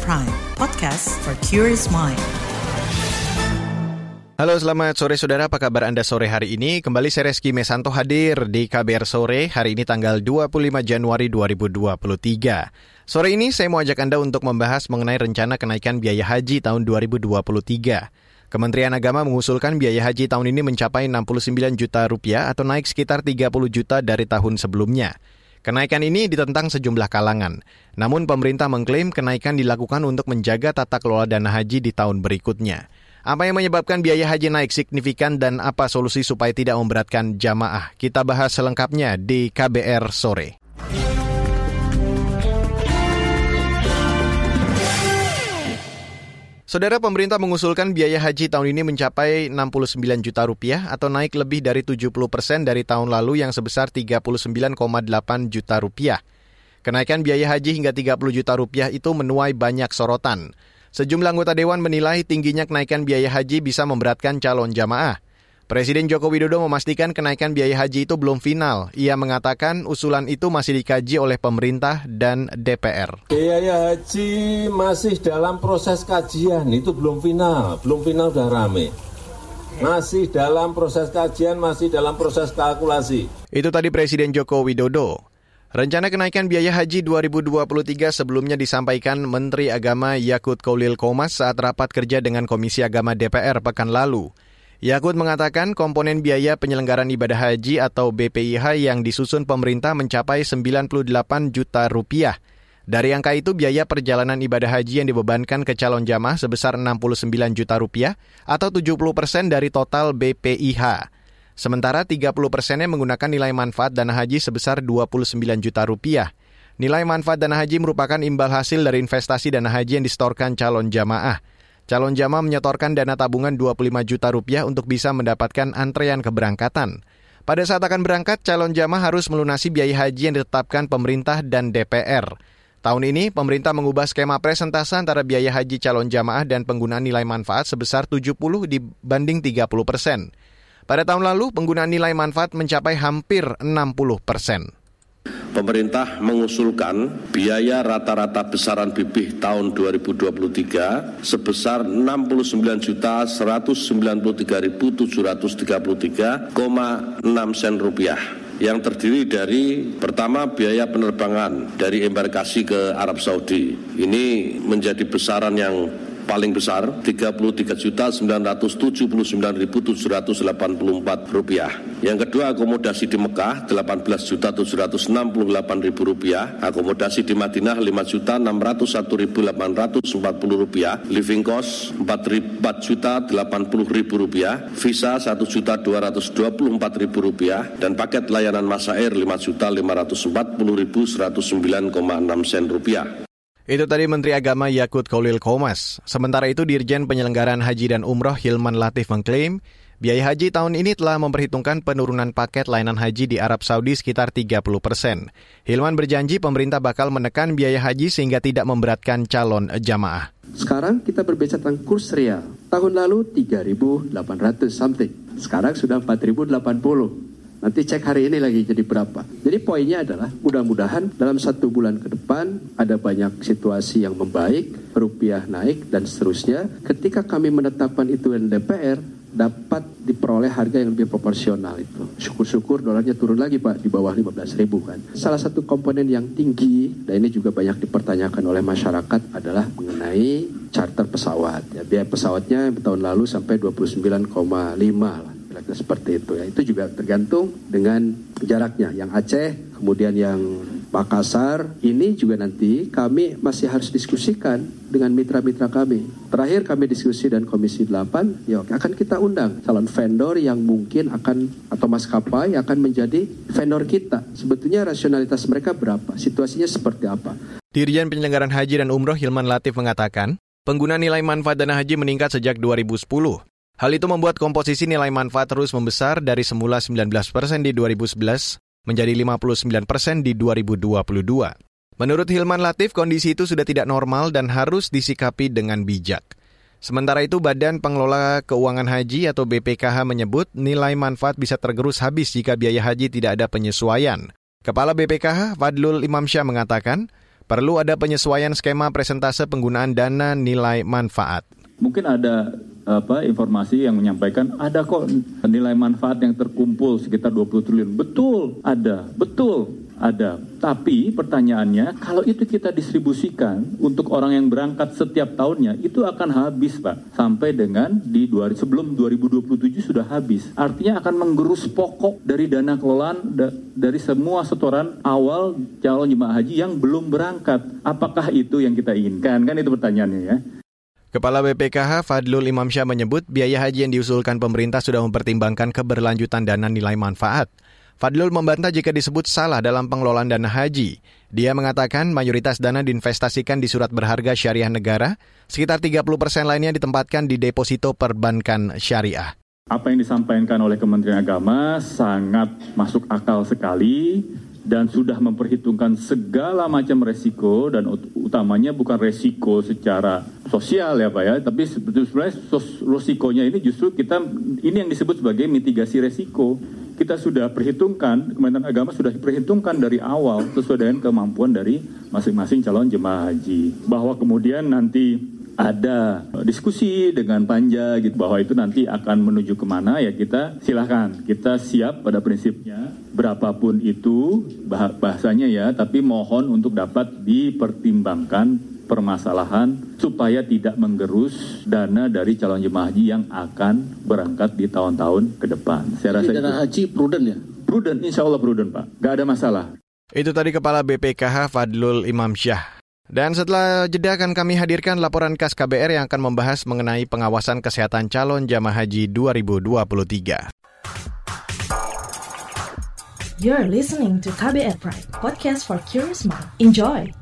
Prime, podcast for curious mind. Halo selamat sore saudara, apa kabar Anda sore hari ini? Kembali saya Reski Mesanto hadir di KBR Sore, hari ini tanggal 25 Januari 2023. Sore ini saya mau ajak Anda untuk membahas mengenai rencana kenaikan biaya haji tahun 2023. Kementerian Agama mengusulkan biaya haji tahun ini mencapai 69 juta rupiah atau naik sekitar 30 juta dari tahun sebelumnya. Kenaikan ini ditentang sejumlah kalangan. Namun pemerintah mengklaim kenaikan dilakukan untuk menjaga tata kelola dana haji di tahun berikutnya. Apa yang menyebabkan biaya haji naik signifikan dan apa solusi supaya tidak memberatkan jamaah? Kita bahas selengkapnya di KBR sore. Saudara pemerintah mengusulkan biaya haji tahun ini mencapai 69 juta rupiah atau naik lebih dari 70 persen dari tahun lalu yang sebesar 39,8 juta rupiah. Kenaikan biaya haji hingga 30 juta rupiah itu menuai banyak sorotan. Sejumlah anggota dewan menilai tingginya kenaikan biaya haji bisa memberatkan calon jamaah. Presiden Joko Widodo memastikan kenaikan biaya haji itu belum final. Ia mengatakan usulan itu masih dikaji oleh pemerintah dan DPR. Biaya haji masih dalam proses kajian, itu belum final, belum final sudah rame. Masih dalam proses kajian, masih dalam proses kalkulasi. Itu tadi Presiden Joko Widodo. Rencana kenaikan biaya haji 2023 sebelumnya disampaikan Menteri Agama Yakut Kolil Komas saat rapat kerja dengan Komisi Agama DPR pekan lalu. Yakut mengatakan komponen biaya penyelenggaraan ibadah haji atau BPIH yang disusun pemerintah mencapai 98 juta rupiah. Dari angka itu biaya perjalanan ibadah haji yang dibebankan ke calon jamaah sebesar 69 juta rupiah atau 70 persen dari total BPIH. Sementara 30 persennya menggunakan nilai manfaat dana haji sebesar 29 juta rupiah. Nilai manfaat dana haji merupakan imbal hasil dari investasi dana haji yang disetorkan calon jamaah. Calon jamaah menyetorkan dana tabungan 25 juta rupiah untuk bisa mendapatkan antrean keberangkatan. Pada saat akan berangkat, calon jamaah harus melunasi biaya haji yang ditetapkan pemerintah dan DPR. Tahun ini, pemerintah mengubah skema presentase antara biaya haji calon jamaah dan penggunaan nilai manfaat sebesar 70 dibanding 30 persen. Pada tahun lalu, penggunaan nilai manfaat mencapai hampir 60 persen. Pemerintah mengusulkan biaya rata-rata besaran BPIH tahun 2023 sebesar 69.193.733,6 sen rupiah yang terdiri dari pertama biaya penerbangan dari embarkasi ke Arab Saudi. Ini menjadi besaran yang paling besar Rp33.979.784 rupiah. Yang kedua akomodasi di Mekah Rp18.768.000 rupiah, akomodasi di Madinah Rp5.601.840 rupiah, living cost Rp4.080.000 rupiah, visa Rp1.224.000 rupiah, dan paket layanan masa air Rp5.540.109,6 sen rupiah. Itu tadi Menteri Agama Yakut Kolil Komas. Sementara itu Dirjen Penyelenggaraan Haji dan Umroh Hilman Latif mengklaim biaya haji tahun ini telah memperhitungkan penurunan paket layanan haji di Arab Saudi sekitar 30 persen. Hilman berjanji pemerintah bakal menekan biaya haji sehingga tidak memberatkan calon jamaah. Sekarang kita berbicara tentang kurs real. Tahun lalu 3.800 something. Sekarang sudah 4.080. Nanti cek hari ini lagi jadi berapa. Jadi poinnya adalah mudah-mudahan dalam satu bulan ke depan ada banyak situasi yang membaik, rupiah naik dan seterusnya. Ketika kami menetapkan itu di DPR, dapat diperoleh harga yang lebih proporsional itu. Syukur-syukur dolarnya turun lagi Pak di bawah 15 ribu kan. Salah satu komponen yang tinggi dan ini juga banyak dipertanyakan oleh masyarakat adalah mengenai charter pesawat. Ya, biaya pesawatnya tahun lalu sampai 29,5 lah seperti itu ya. Itu juga tergantung dengan jaraknya. Yang Aceh, kemudian yang Makassar, ini juga nanti kami masih harus diskusikan dengan mitra-mitra kami. Terakhir kami diskusi dan Komisi 8, ya akan kita undang calon vendor yang mungkin akan atau maskapai akan menjadi vendor kita. Sebetulnya rasionalitas mereka berapa? Situasinya seperti apa? Dirjen Penyelenggaraan Haji dan Umroh Hilman Latif mengatakan, pengguna nilai manfaat dana haji meningkat sejak 2010. Hal itu membuat komposisi nilai manfaat terus membesar dari semula 19 persen di 2011 menjadi 59 persen di 2022. Menurut Hilman Latif, kondisi itu sudah tidak normal dan harus disikapi dengan bijak. Sementara itu, Badan Pengelola Keuangan Haji atau BPKH menyebut nilai manfaat bisa tergerus habis jika biaya haji tidak ada penyesuaian. Kepala BPKH, Fadlul Imam Syah mengatakan, Perlu ada penyesuaian skema presentase penggunaan dana nilai manfaat. Mungkin ada apa informasi yang menyampaikan ada kok nilai manfaat yang terkumpul sekitar 20 triliun. Betul, ada. Betul, ada. Tapi pertanyaannya, kalau itu kita distribusikan untuk orang yang berangkat setiap tahunnya, itu akan habis, Pak. Sampai dengan di dua, sebelum 2027 sudah habis. Artinya akan menggerus pokok dari dana kelolaan da, dari semua setoran awal calon jemaah haji yang belum berangkat. Apakah itu yang kita inginkan? Kan itu pertanyaannya ya. Kepala BPKH Fadlul Imam Syah menyebut biaya haji yang diusulkan pemerintah sudah mempertimbangkan keberlanjutan dana nilai manfaat. Fadlul membantah jika disebut salah dalam pengelolaan dana haji. Dia mengatakan mayoritas dana diinvestasikan di surat berharga syariah negara, sekitar 30 persen lainnya ditempatkan di deposito perbankan syariah. Apa yang disampaikan oleh Kementerian Agama sangat masuk akal sekali dan sudah memperhitungkan segala macam resiko dan utamanya bukan resiko secara sosial ya Pak ya, tapi sebenarnya resikonya ini justru kita ini yang disebut sebagai mitigasi resiko. Kita sudah perhitungkan, Kementerian Agama sudah diperhitungkan dari awal sesuai dengan kemampuan dari masing-masing calon jemaah haji. Bahwa kemudian nanti ada diskusi dengan panja gitu bahwa itu nanti akan menuju ke mana ya kita silahkan kita siap pada prinsipnya berapapun itu bahasanya ya tapi mohon untuk dapat dipertimbangkan permasalahan supaya tidak menggerus dana dari calon jemaah haji yang akan berangkat di tahun-tahun ke depan. Saya rasa dana haji prudent ya? Prudent, insya Allah prudent Pak. Gak ada masalah. Itu tadi Kepala BPKH Fadlul Imam Syah. Dan setelah jeda akan kami hadirkan laporan khas KBR yang akan membahas mengenai pengawasan kesehatan calon jamaah haji 2023. You're listening to KBR Pride, podcast for curious mind. Enjoy!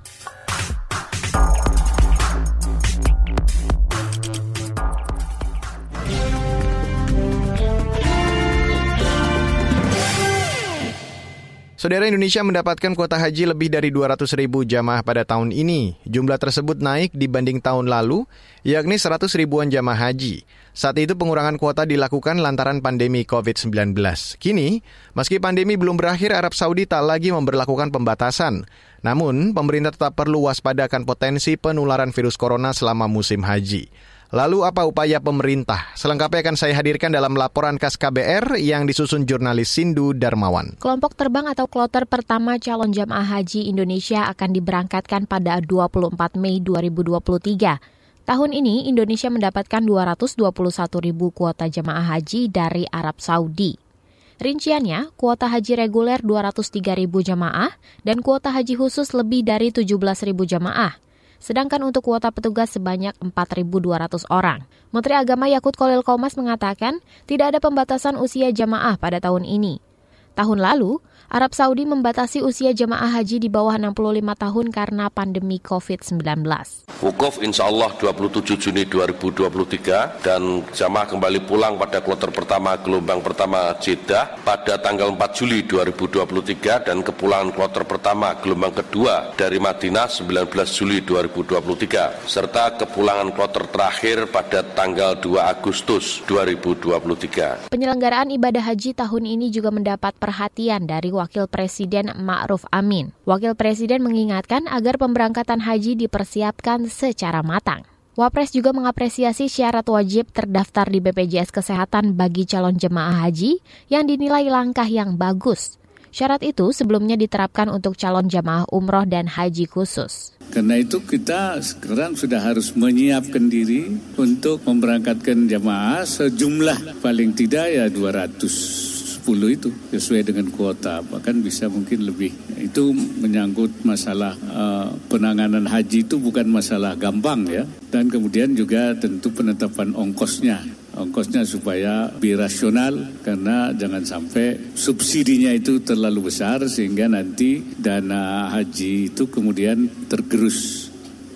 Saudara Indonesia mendapatkan kuota haji lebih dari 200 ribu jamaah pada tahun ini. Jumlah tersebut naik dibanding tahun lalu, yakni 100 ribuan jamaah haji. Saat itu pengurangan kuota dilakukan lantaran pandemi COVID-19. Kini, meski pandemi belum berakhir, Arab Saudi tak lagi memperlakukan pembatasan. Namun, pemerintah tetap perlu waspadakan potensi penularan virus corona selama musim haji. Lalu apa upaya pemerintah? Selengkapnya akan saya hadirkan dalam laporan khas KBR yang disusun jurnalis Sindu Darmawan. Kelompok terbang atau kloter pertama calon jamaah haji Indonesia akan diberangkatkan pada 24 Mei 2023. Tahun ini Indonesia mendapatkan 221 ribu kuota jamaah haji dari Arab Saudi. Rinciannya, kuota haji reguler 203 ribu jamaah dan kuota haji khusus lebih dari 17 ribu jamaah sedangkan untuk kuota petugas sebanyak 4.200 orang. Menteri Agama Yakut Kolil Komas mengatakan tidak ada pembatasan usia jamaah pada tahun ini. Tahun lalu, Arab Saudi membatasi usia jemaah haji di bawah 65 tahun karena pandemi COVID-19. Wukuf insya Allah 27 Juni 2023 dan jamaah kembali pulang pada kloter pertama gelombang pertama Jeddah pada tanggal 4 Juli 2023 dan kepulangan kloter pertama gelombang kedua dari Madinah 19 Juli 2023 serta kepulangan kloter terakhir pada tanggal 2 Agustus 2023. Penyelenggaraan ibadah haji tahun ini juga mendapat perhatian dari Wakil Presiden Ma'ruf Amin. Wakil Presiden mengingatkan agar pemberangkatan haji dipersiapkan secara matang. Wapres juga mengapresiasi syarat wajib terdaftar di BPJS Kesehatan bagi calon jemaah haji yang dinilai langkah yang bagus. Syarat itu sebelumnya diterapkan untuk calon jamaah umroh dan haji khusus. Karena itu kita sekarang sudah harus menyiapkan diri untuk memberangkatkan jamaah sejumlah paling tidak ya 200 10 itu sesuai dengan kuota. Bahkan bisa mungkin lebih. Itu menyangkut masalah uh, penanganan haji itu bukan masalah gampang ya. Dan kemudian juga tentu penetapan ongkosnya. Ongkosnya supaya birasional karena jangan sampai subsidinya itu terlalu besar sehingga nanti dana haji itu kemudian tergerus.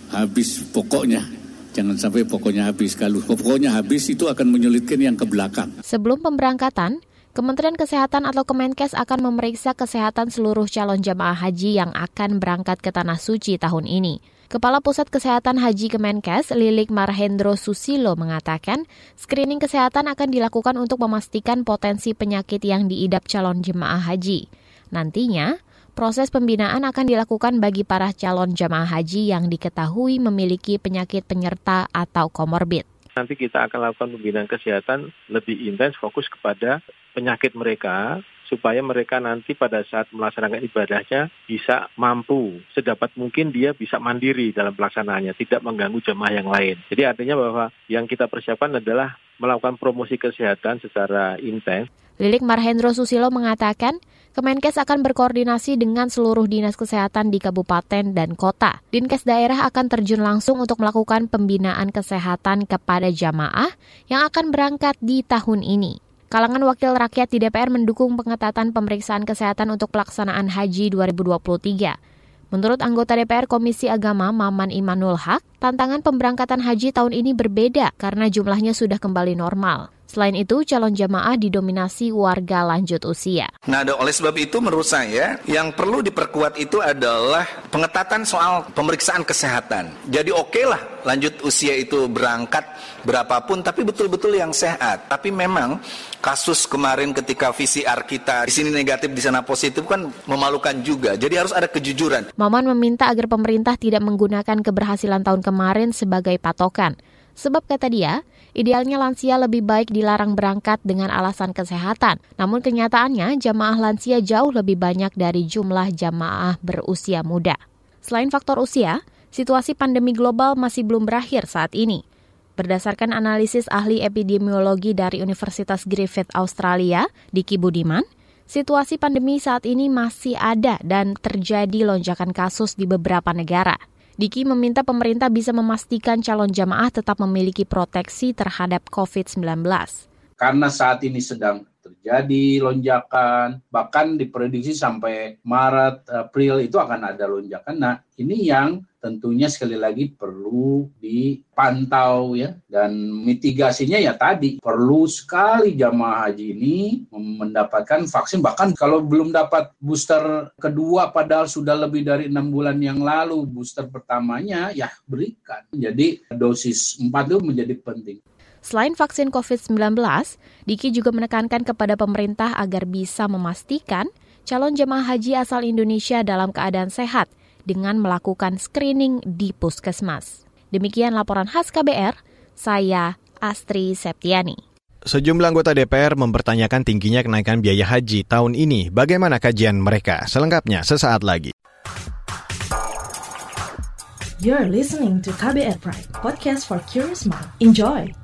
Habis pokoknya. Jangan sampai pokoknya habis. Kalau pokoknya habis itu akan menyulitkan yang ke belakang. Sebelum pemberangkatan, Kementerian Kesehatan atau Kemenkes akan memeriksa kesehatan seluruh calon jamaah haji yang akan berangkat ke Tanah Suci tahun ini. Kepala Pusat Kesehatan Haji Kemenkes, Lilik Marhendro Susilo mengatakan, screening kesehatan akan dilakukan untuk memastikan potensi penyakit yang diidap calon jemaah haji. Nantinya, Proses pembinaan akan dilakukan bagi para calon jamaah haji yang diketahui memiliki penyakit penyerta atau komorbid. Nanti kita akan lakukan pembinaan kesehatan lebih intens fokus kepada penyakit mereka supaya mereka nanti pada saat melaksanakan ibadahnya bisa mampu sedapat mungkin dia bisa mandiri dalam pelaksanaannya, tidak mengganggu jemaah yang lain. Jadi artinya bahwa yang kita persiapkan adalah melakukan promosi kesehatan secara intens. Lilik Marhendro Susilo mengatakan, Kemenkes akan berkoordinasi dengan seluruh dinas kesehatan di kabupaten dan kota. Dinkes daerah akan terjun langsung untuk melakukan pembinaan kesehatan kepada jamaah yang akan berangkat di tahun ini. Kalangan wakil rakyat di DPR mendukung pengetatan pemeriksaan kesehatan untuk pelaksanaan haji 2023. Menurut anggota DPR Komisi Agama Maman Imanul Haq, tantangan pemberangkatan haji tahun ini berbeda karena jumlahnya sudah kembali normal. Selain itu, calon jamaah didominasi warga lanjut usia. Nah, oleh sebab itu menurut saya yang perlu diperkuat itu adalah pengetatan soal pemeriksaan kesehatan. Jadi oke okay lah lanjut usia itu berangkat berapapun, tapi betul-betul yang sehat. Tapi memang kasus kemarin ketika VCR kita di sini negatif di sana positif kan memalukan juga. Jadi harus ada kejujuran. Maman meminta agar pemerintah tidak menggunakan keberhasilan tahun kemarin sebagai patokan. Sebab kata dia, idealnya lansia lebih baik dilarang berangkat dengan alasan kesehatan. Namun kenyataannya jamaah lansia jauh lebih banyak dari jumlah jamaah berusia muda. Selain faktor usia, situasi pandemi global masih belum berakhir saat ini. Berdasarkan analisis ahli epidemiologi dari Universitas Griffith Australia, Diki Budiman, situasi pandemi saat ini masih ada dan terjadi lonjakan kasus di beberapa negara. Diki meminta pemerintah bisa memastikan calon jamaah tetap memiliki proteksi terhadap COVID-19. Karena saat ini sedang terjadi lonjakan, bahkan diprediksi sampai Maret, April itu akan ada lonjakan. Nah, ini yang tentunya sekali lagi perlu dipantau ya dan mitigasinya ya tadi perlu sekali jamaah haji ini mendapatkan vaksin bahkan kalau belum dapat booster kedua padahal sudah lebih dari enam bulan yang lalu booster pertamanya ya berikan jadi dosis 4 itu menjadi penting. Selain vaksin COVID-19, Diki juga menekankan kepada pemerintah agar bisa memastikan calon jemaah haji asal Indonesia dalam keadaan sehat dengan melakukan screening di puskesmas. Demikian laporan khas KBR, saya Astri Septiani. Sejumlah anggota DPR mempertanyakan tingginya kenaikan biaya haji tahun ini. Bagaimana kajian mereka? Selengkapnya sesaat lagi. You're listening to KBR Pride, podcast for curious mind. Enjoy!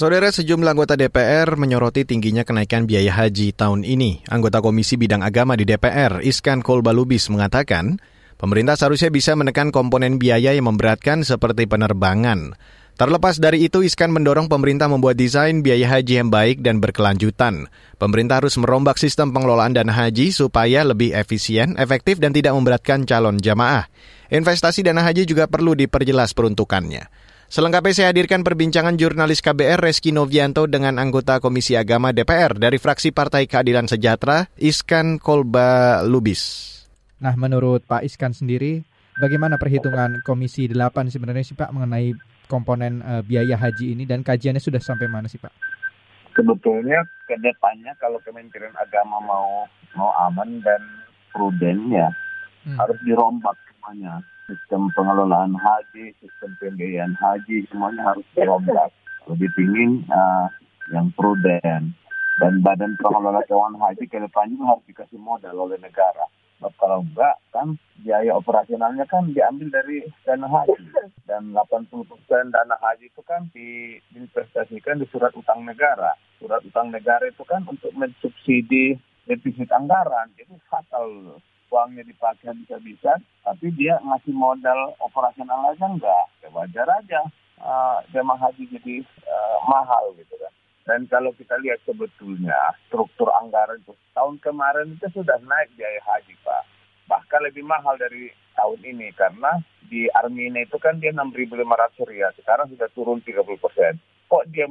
Saudara sejumlah anggota DPR menyoroti tingginya kenaikan biaya haji tahun ini. Anggota Komisi Bidang Agama di DPR, Iskan Kolbalubis, mengatakan, pemerintah seharusnya bisa menekan komponen biaya yang memberatkan seperti penerbangan. Terlepas dari itu, Iskan mendorong pemerintah membuat desain biaya haji yang baik dan berkelanjutan. Pemerintah harus merombak sistem pengelolaan dana haji supaya lebih efisien, efektif, dan tidak memberatkan calon jamaah. Investasi dana haji juga perlu diperjelas peruntukannya. Selengkapnya saya hadirkan perbincangan jurnalis KBR Reski Novianto dengan anggota Komisi Agama DPR dari fraksi Partai Keadilan Sejahtera, Iskan Kolba Lubis. Nah, menurut Pak Iskan sendiri, bagaimana perhitungan Komisi 8 sebenarnya sih Pak mengenai komponen uh, biaya haji ini dan kajiannya sudah sampai mana sih Pak? Sebetulnya ke depannya kalau Kementerian Agama mau mau aman dan pruden ya hmm. harus dirombak semuanya sistem pengelolaan haji, sistem pembiayaan haji, semuanya harus dirombak. Lebih pingin uh, yang prudent. Dan badan pengelola keuangan haji ke depannya harus dikasih modal oleh negara. Kalau enggak, kan biaya operasionalnya kan diambil dari dana haji. Dan 80% dana haji itu kan diinvestasikan di surat utang negara. Surat utang negara itu kan untuk mensubsidi defisit anggaran. Itu fatal uangnya dipakai bisa-bisa, tapi dia ngasih modal operasional aja enggak. Ya wajar aja uh, jemaah haji jadi uh, mahal gitu kan. Dan kalau kita lihat sebetulnya struktur anggaran itu tahun kemarin itu sudah naik biaya haji Pak. Bahkan lebih mahal dari tahun ini karena di Armina itu kan dia 6.500 rial, sekarang sudah turun 30 persen. Kok dia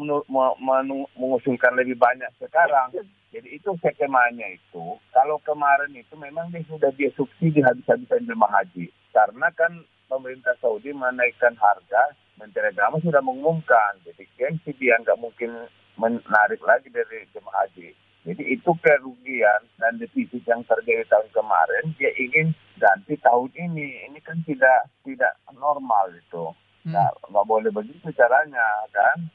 mengusulkan lebih banyak sekarang? Jadi itu skemanya itu, kalau kemarin itu memang dia sudah dia subsidi habis-habisan jemaah haji. Karena kan pemerintah Saudi menaikkan harga, Menteri Agama sudah mengumumkan. Jadi gengsi dia nggak mungkin menarik lagi dari jemaah haji. Jadi itu kerugian dan defisit yang terjadi tahun kemarin, dia ingin ganti tahun ini. Ini kan tidak tidak normal itu. Hmm. Nah, nggak boleh begitu caranya kan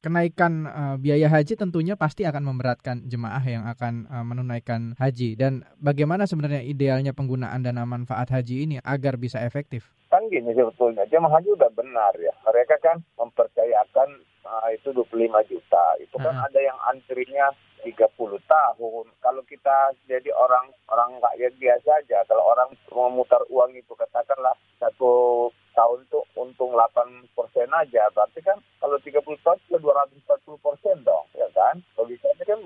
kenaikan uh, biaya haji tentunya pasti akan memberatkan jemaah yang akan uh, menunaikan haji dan bagaimana sebenarnya idealnya penggunaan dana manfaat haji ini agar bisa efektif? Kan gini sebetulnya jemaah haji udah benar ya. Mereka kan mempercayakan uh, itu 25 juta. Itu kan -huh. ada yang antrinya 30 tahun. Kalau kita jadi orang orang rakyat biasa aja, kalau orang memutar uang itu katakanlah satu tahun itu untung 8 persen aja, berarti kan kalau 30 tahun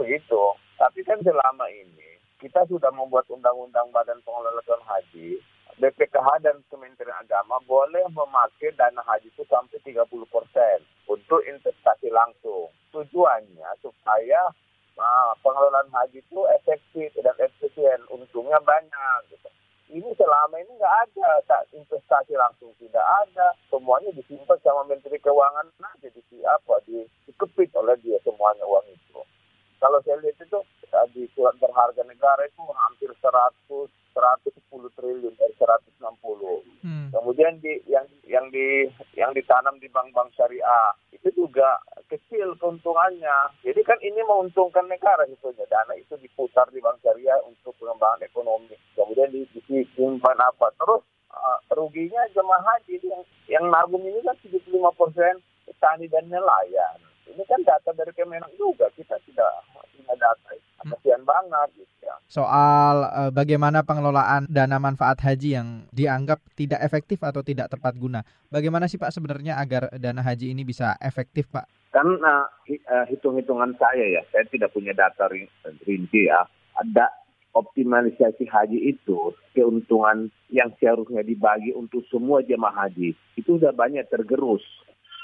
Begitu. Tapi kan selama ini kita sudah membuat undang-undang Badan Pengelolaan Haji, BPKH dan Kementerian Agama boleh memakai dana haji itu sampai 30 persen untuk investasi langsung. Tujuannya supaya uh, pengelolaan haji itu efektif dan efisien, untungnya banyak. Gitu ini selama ini nggak ada tak investasi langsung tidak ada semuanya disimpan sama menteri keuangan nah jadi di apa di, dikepit oleh dia semuanya uang itu kalau saya lihat itu di surat berharga negara itu hampir 100 110 triliun dari 160 hmm. kemudian di yang yang di yang ditanam di bank-bank syariah itu juga kecil keuntungannya. Jadi kan ini menguntungkan negara sebetulnya. Dana itu diputar di bank syariah untuk pengembangan ekonomi. Kemudian disimpan apa. Terus uh, ruginya jemaah haji yang yang nabung ini kan 75 persen petani dan nelayan. Ini kan data dari Kemenak juga. Kita tidak data hmm. kasihan banget gitu ya. soal uh, bagaimana pengelolaan dana manfaat haji yang dianggap tidak efektif atau tidak tepat guna. Bagaimana sih Pak sebenarnya agar dana haji ini bisa efektif Pak? Kan uh, hitung-hitungan saya ya saya tidak punya data rinci ya. Ada optimalisasi haji itu keuntungan yang seharusnya dibagi untuk semua jemaah haji itu sudah banyak tergerus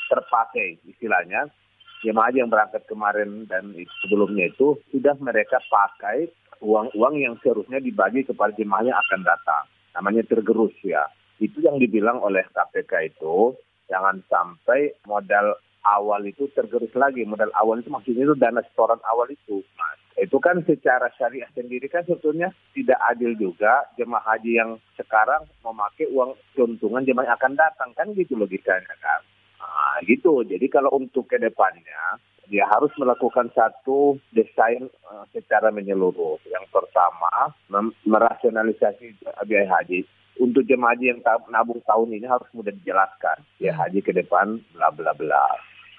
terpakai istilahnya jemaah haji yang berangkat kemarin dan sebelumnya itu sudah mereka pakai uang-uang yang seharusnya dibagi kepada jemaah yang akan datang. Namanya tergerus ya. Itu yang dibilang oleh KPK itu jangan sampai modal awal itu tergerus lagi. Modal awal itu maksudnya itu dana setoran awal itu nah, itu kan secara syariah sendiri kan sebetulnya tidak adil juga jemaah haji yang sekarang memakai uang keuntungan jemaah yang akan datang. Kan gitu logikanya kan. Nah, gitu. Jadi kalau untuk ke depannya dia harus melakukan satu desain uh, secara menyeluruh. Yang pertama, merasionalisasi biaya haji. Untuk jemaah haji yang nabung tahun ini harus mudah dijelaskan. Ya haji ke depan, bla bla bla.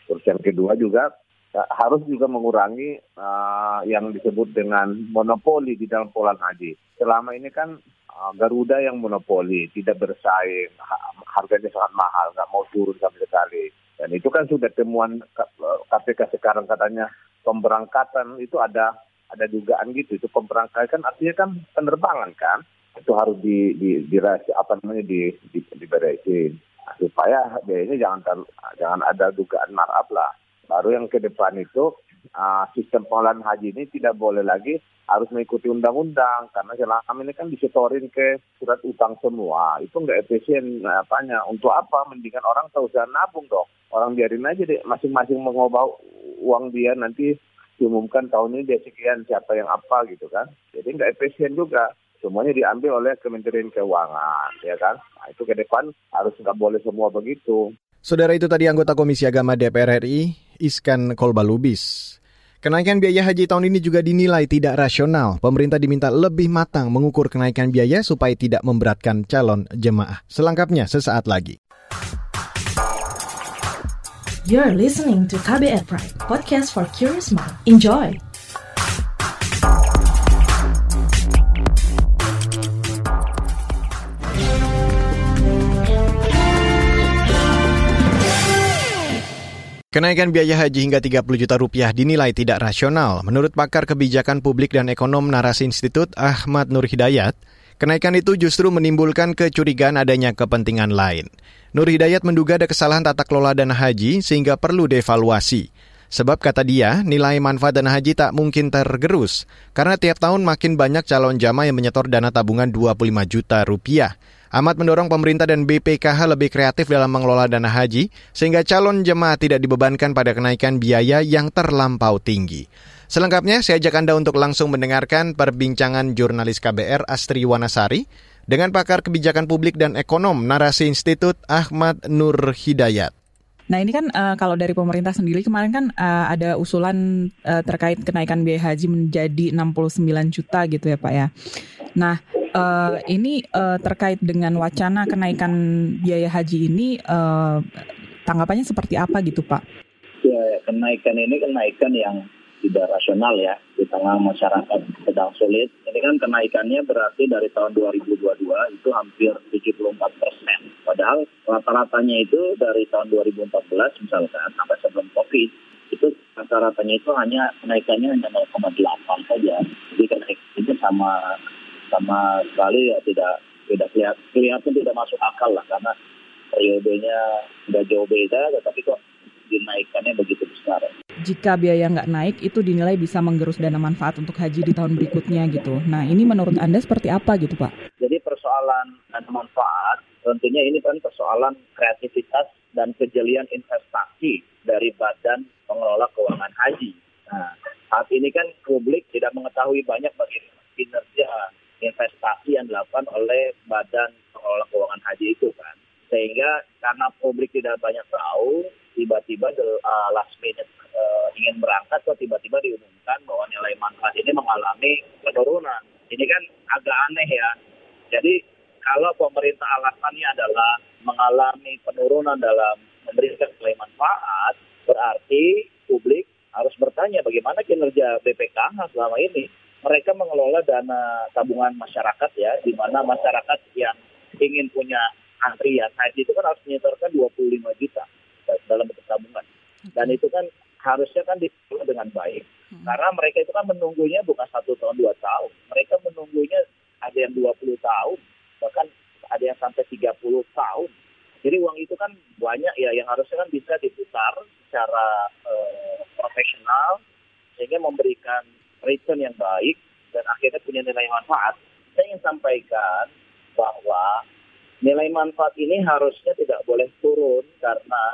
Terus yang kedua juga harus juga mengurangi uh, yang disebut dengan monopoli di dalam pola haji. Selama ini kan uh, Garuda yang monopoli, tidak bersaing, harganya sangat mahal, nggak mau turun sama sekali. Dan itu kan sudah temuan KPK sekarang katanya pemberangkatan itu ada ada dugaan gitu. Itu pemberangkatan kan artinya kan penerbangan kan itu harus di di, di, apa namanya di, di diberesin nah, supaya biayanya jangan jangan ada dugaan markup lah Baru yang ke depan itu uh, sistem pengelolaan haji ini tidak boleh lagi harus mengikuti undang-undang. Karena selama ini kan disetorin ke surat utang semua. Itu nggak efisien nah, apanya? Untuk apa? Mendingan orang tahu usah nabung dong. Orang biarin aja deh. Masing-masing mengubah uang dia nanti diumumkan tahun ini dia sekian siapa yang apa gitu kan. Jadi nggak efisien juga. Semuanya diambil oleh Kementerian Keuangan ya kan? Nah, itu ke depan harus nggak boleh semua begitu. Saudara itu tadi anggota Komisi Agama DPR RI, Iskan Kolbalubis. Kenaikan biaya haji tahun ini juga dinilai tidak rasional. Pemerintah diminta lebih matang mengukur kenaikan biaya supaya tidak memberatkan calon jemaah. Selengkapnya sesaat lagi. You're listening to KBR Pride, podcast for curious mind. Enjoy! Kenaikan biaya haji hingga 30 juta rupiah dinilai tidak rasional. Menurut pakar kebijakan publik dan ekonom Narasi Institut Ahmad Nur Hidayat, kenaikan itu justru menimbulkan kecurigaan adanya kepentingan lain. Nur Hidayat menduga ada kesalahan tata kelola dana haji sehingga perlu devaluasi. Sebab kata dia, nilai manfaat dana haji tak mungkin tergerus, karena tiap tahun makin banyak calon jamaah yang menyetor dana tabungan 25 juta rupiah. Ahmad mendorong pemerintah dan BPKH lebih kreatif dalam mengelola dana haji, sehingga calon jemaah tidak dibebankan pada kenaikan biaya yang terlampau tinggi. Selengkapnya, saya ajak Anda untuk langsung mendengarkan perbincangan jurnalis KBR Astri Wanasari dengan pakar kebijakan publik dan ekonom Narasi Institut Ahmad Nur Hidayat. Nah ini kan uh, kalau dari pemerintah sendiri kemarin kan uh, ada usulan uh, terkait kenaikan biaya haji menjadi 69 juta gitu ya Pak ya. Nah uh, ini uh, terkait dengan wacana kenaikan biaya haji ini uh, tanggapannya seperti apa gitu Pak? Ya kenaikan ini kenaikan yang tidak rasional ya di tengah masyarakat sedang sulit. Ini kan kenaikannya berarti dari tahun 2022 itu hampir 74 persen. Padahal rata-ratanya itu dari tahun 2014 misalkan sampai sebelum COVID itu rata-ratanya itu hanya kenaikannya hanya 0,8 saja. Jadi kenaikan itu sama sama sekali ya tidak tidak kelihatan, kelihatan tidak masuk akal lah karena periodenya sudah jauh beda tetapi kok dinaikannya begitu besar. Jika biaya nggak naik, itu dinilai bisa menggerus dana manfaat untuk haji di tahun berikutnya gitu. Nah, ini menurut Anda seperti apa gitu, Pak? Jadi persoalan dana manfaat, tentunya ini kan persoalan kreativitas dan kejelian investasi dari badan pengelola keuangan haji. Nah, saat ini kan publik tidak mengetahui banyak bagaimana kinerja investasi yang dilakukan oleh badan pengelola keuangan haji itu kan. Sehingga karena publik tidak banyak tahu, tiba-tiba uh, last minute ingin berangkat kok tiba-tiba diumumkan bahwa nilai manfaat ini mengalami penurunan. Ini kan agak aneh ya. Jadi kalau pemerintah alasannya adalah mengalami penurunan dalam memberikan nilai manfaat, berarti publik harus bertanya bagaimana kinerja BPKH selama ini. Mereka mengelola dana tabungan masyarakat ya, di mana masyarakat yang ingin punya antrian haji itu kan harus menyetorkan 25 juta dalam bentuk tabungan. Dan itu kan harusnya kan dikelola dengan baik. Hmm. Karena mereka itu kan menunggunya bukan satu tahun dua tahun. Mereka menunggunya ada yang 20 tahun, bahkan ada yang sampai 30 tahun. Jadi uang itu kan banyak ya yang harusnya kan bisa diputar secara uh, profesional sehingga memberikan return yang baik dan akhirnya punya nilai manfaat. Saya ingin sampaikan bahwa nilai manfaat ini harusnya tidak boleh turun karena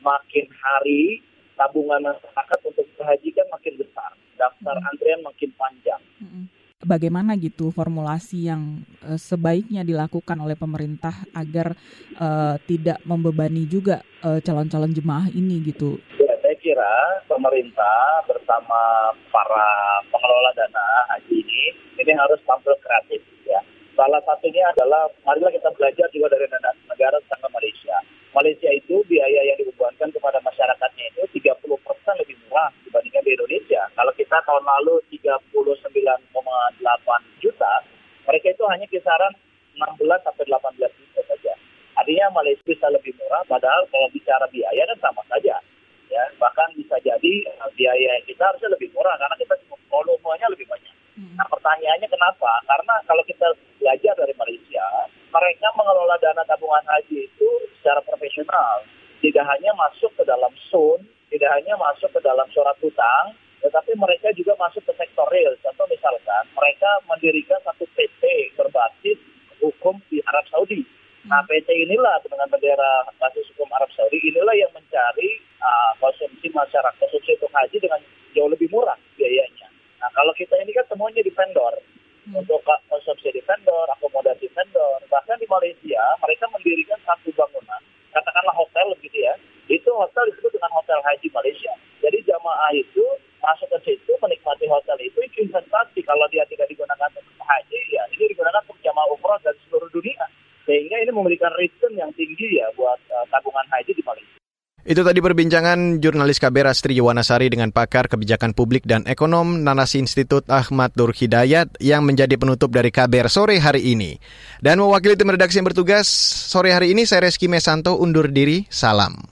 makin hari tabungan masyarakat untuk haji kan makin besar, daftar hmm. antrian makin panjang. Hmm. Bagaimana gitu formulasi yang uh, sebaiknya dilakukan oleh pemerintah agar uh, tidak membebani juga uh, calon-calon jemaah ini gitu? Ya, saya kira pemerintah bersama para pengelola dana haji ini ini harus tampil kreatif ya. Salah satunya adalah marilah kita belajar juga dari negara tetangga Malaysia Malaysia itu biaya yang dibebankan kepada masyarakatnya itu 30 persen lebih murah dibandingkan di Indonesia. Kalau kita tahun lalu 39,8 juta, mereka itu hanya kisaran 16 sampai 18 juta saja. Artinya Malaysia bisa lebih murah, padahal kalau bicara biaya kan sama saja. Ya, bahkan bisa jadi uh, biaya kita harusnya lebih murah karena kita volumenya lebih banyak. Hmm. Nah pertanyaannya kenapa? Karena kalau kita belajar dari Malaysia, mereka mengelola dana tabungan haji itu secara profesional. Tidak hanya masuk ke dalam sun, tidak hanya masuk ke dalam surat hutang, tetapi mereka juga masuk ke sektor real. Contoh misalkan, mereka mendirikan satu PT berbasis hukum di Arab Saudi. Nah, PT inilah dengan bendera basis hukum Arab Saudi, inilah yang mencari uh, konsumsi masyarakat, konsumsi untuk haji dengan jauh lebih murah biayanya. Nah, kalau kita ini kan semuanya di vendor hmm. untuk konsumsi di vendor, akomodasi vendor. Bahkan di Malaysia mereka mendirikan satu bangunan, katakanlah hotel gitu ya. Itu hotel disebut dengan hotel haji Malaysia. Jadi jamaah itu masuk ke situ menikmati hotel itu itu investasi. Kalau dia tidak digunakan untuk haji, ya ini digunakan untuk jamaah umroh dari seluruh dunia. Sehingga ini memberikan return yang tinggi ya buat uh, tabungan haji di Malaysia. Itu tadi perbincangan jurnalis KBR Astri Yuwanasari dengan pakar kebijakan publik dan ekonom Nanasi Institut Ahmad Nur Hidayat yang menjadi penutup dari KBR sore hari ini. Dan mewakili tim redaksi yang bertugas sore hari ini saya Reski Mesanto undur diri. Salam.